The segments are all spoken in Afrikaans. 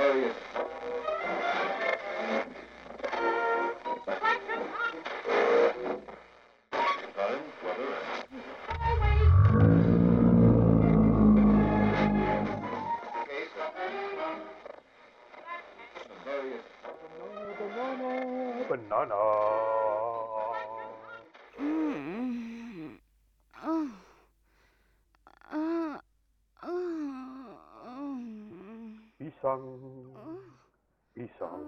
various Pisang, pisang.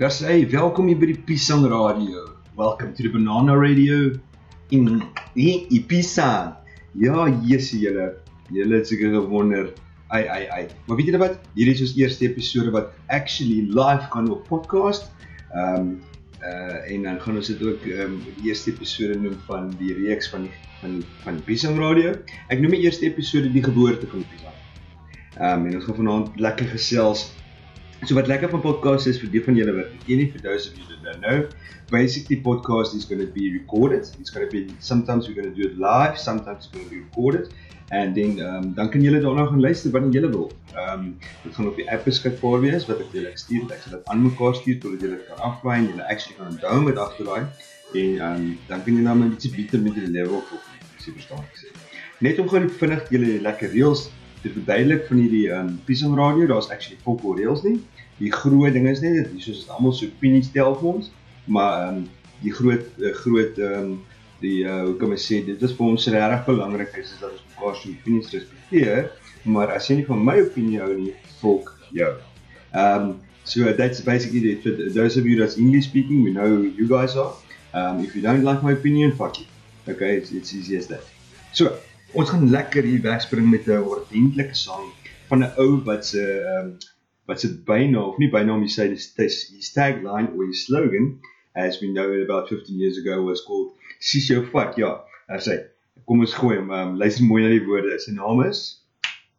Dis hey, welkom hier by die Pisang Radio. Welcome to the Banana Radio in in Pisang. Ja, Jesusie julle. Julle het seker gewonder. Ai ai ai. Maar weet julle wat? Hierdie is ons eerste episode wat actually live gaan op podcast. Ehm um, uh en dan gaan ons dit ook ehm um, eerste episode noem van die reeks van die van van Pisang Radio. Ek noem die eerste episode die geboorte van Pisang. Ehm um, en ons gaan vanaand lekker gesels So wat lekker van podcast is vir die van julle wat ken nie for those of you that don't know, basically podcast is going to be recorded. It's going to be sometimes we're going to do it live, sometimes it's going to be recorded and then um, dan kan julle daarna gaan luister wanneer julle wil. Ehm um, dit gaan op die app beskikbaar wees wat ek julle stuur. Ek sal dit aan mekaar stuur totdat julle dit kan aflaai en julle actually kan onthou met agterdaai en ehm um, dan kan jy nou maar 'n bietjie beter met julle level volg. Dis verstaan ek sê. Net om gou vinnig julle lekker reels te verduidelik van hierdie um Pisang Radio, daar's actually volko reels nie. Die groot ding is net dit hier soos dit almal so opinies tel vir ons, maar um die groot uh, groot um die uh, hoe kan ek sê dit is vir ons regtig belangrik is, is dat ons mekaar se opinies respekteer, maar as jy nie van my opinie hou nie, volk jou. Um so that's basically it for those of you that's English speaking, we know who you guys are. Um if you don't like my opinion, fuck you. Okay, it's, it's easy as that. So, ons gaan lekker hier wegspring met 'n ordentlike sang van 'n ou wat se ehm um, wat se bynaam of nie bynaam jy sê dis dis his tagline or his slogan as we know it about 15 years ago was called Sis jou fuck ja hy sê kom ons gooi hom um, luister mooi na die woorde. Sy naam is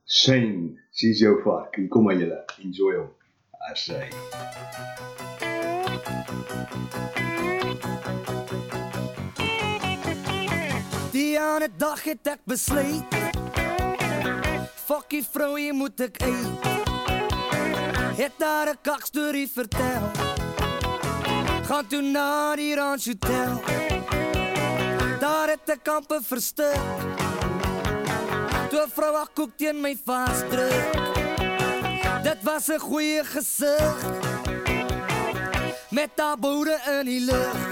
Shane. Sis jou fuck en kom maar julle. Enjoy hom. Hy sê Die ander dag het ek besluit Fokkie vrou, jy moet ek uit. Het daar 'n kak storie vertel Gaan toe na die Ranch Hotel. Daar het ek kampe verstik Toe vrou haar koek teen my vasdruk. Dit was 'n goeie gesig Met haar boere in die lug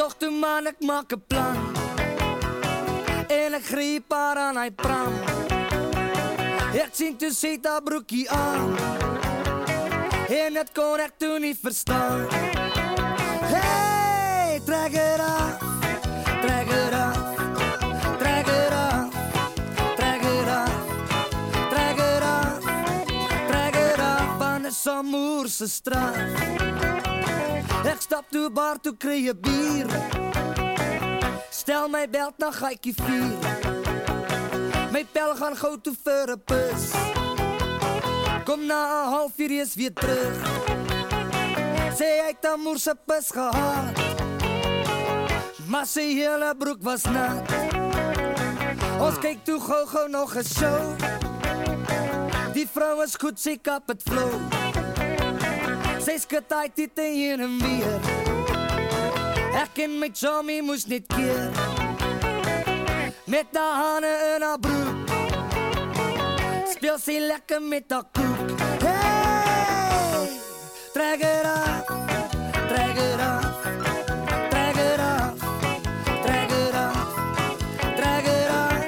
Ek dog toe man ek maak 'n plan. En ek greep haar aan hy pram. Ek sien toe sê haar broekie aan. En dit kon ek toe nie verstaan. Hey, trek het af. Trek het af. Trek het het het het Van 'n somoerse straat Ek stap toe bar toe kry 'n bier. Stel my belt na gaatjie 4. My pel gaan gou toe vir 'n pus. Kom na 'n halfuur is weer terug. Sê hy het 'n moerse pus gehad. Maar sy hele broek was nat. Ons kyk toe gou-gou nog 'n show. Die vrou is goed, sy kap het flow. Sy skud hy dit heen en weer. Ek en my chommy moes net keer. Met haar hande in haar broek. Speel sy lekker met haar koek. Hey, trek het af. Trek het af. Trek het af. Trek het af. Trek het af.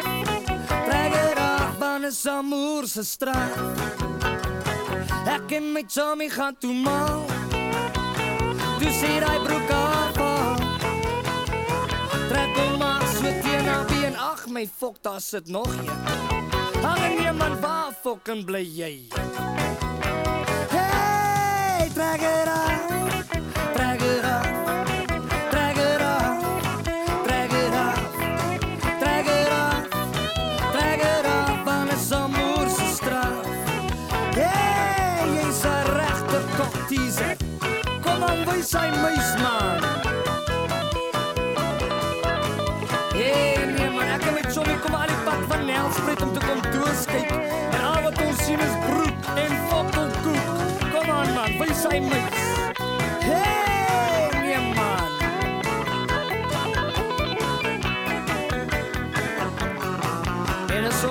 Trek het af. Van 'n samoerse straat Ek en my chommy gaan toe mal. Toe sê hy broek af Trek hom maar so teen haar been. Ag my fok, daar sit nog een. Hang nee man, waar fokken bly jy? Hey, trek het af Wie sy muis man? Hey, nee man, ek en my chommy kom al die pad van Nelspruit om te kom dooskyk. En al wat ons sien is broek en fokkelkoek. Kom aan man, wie sy muis? Hey, nee man. En is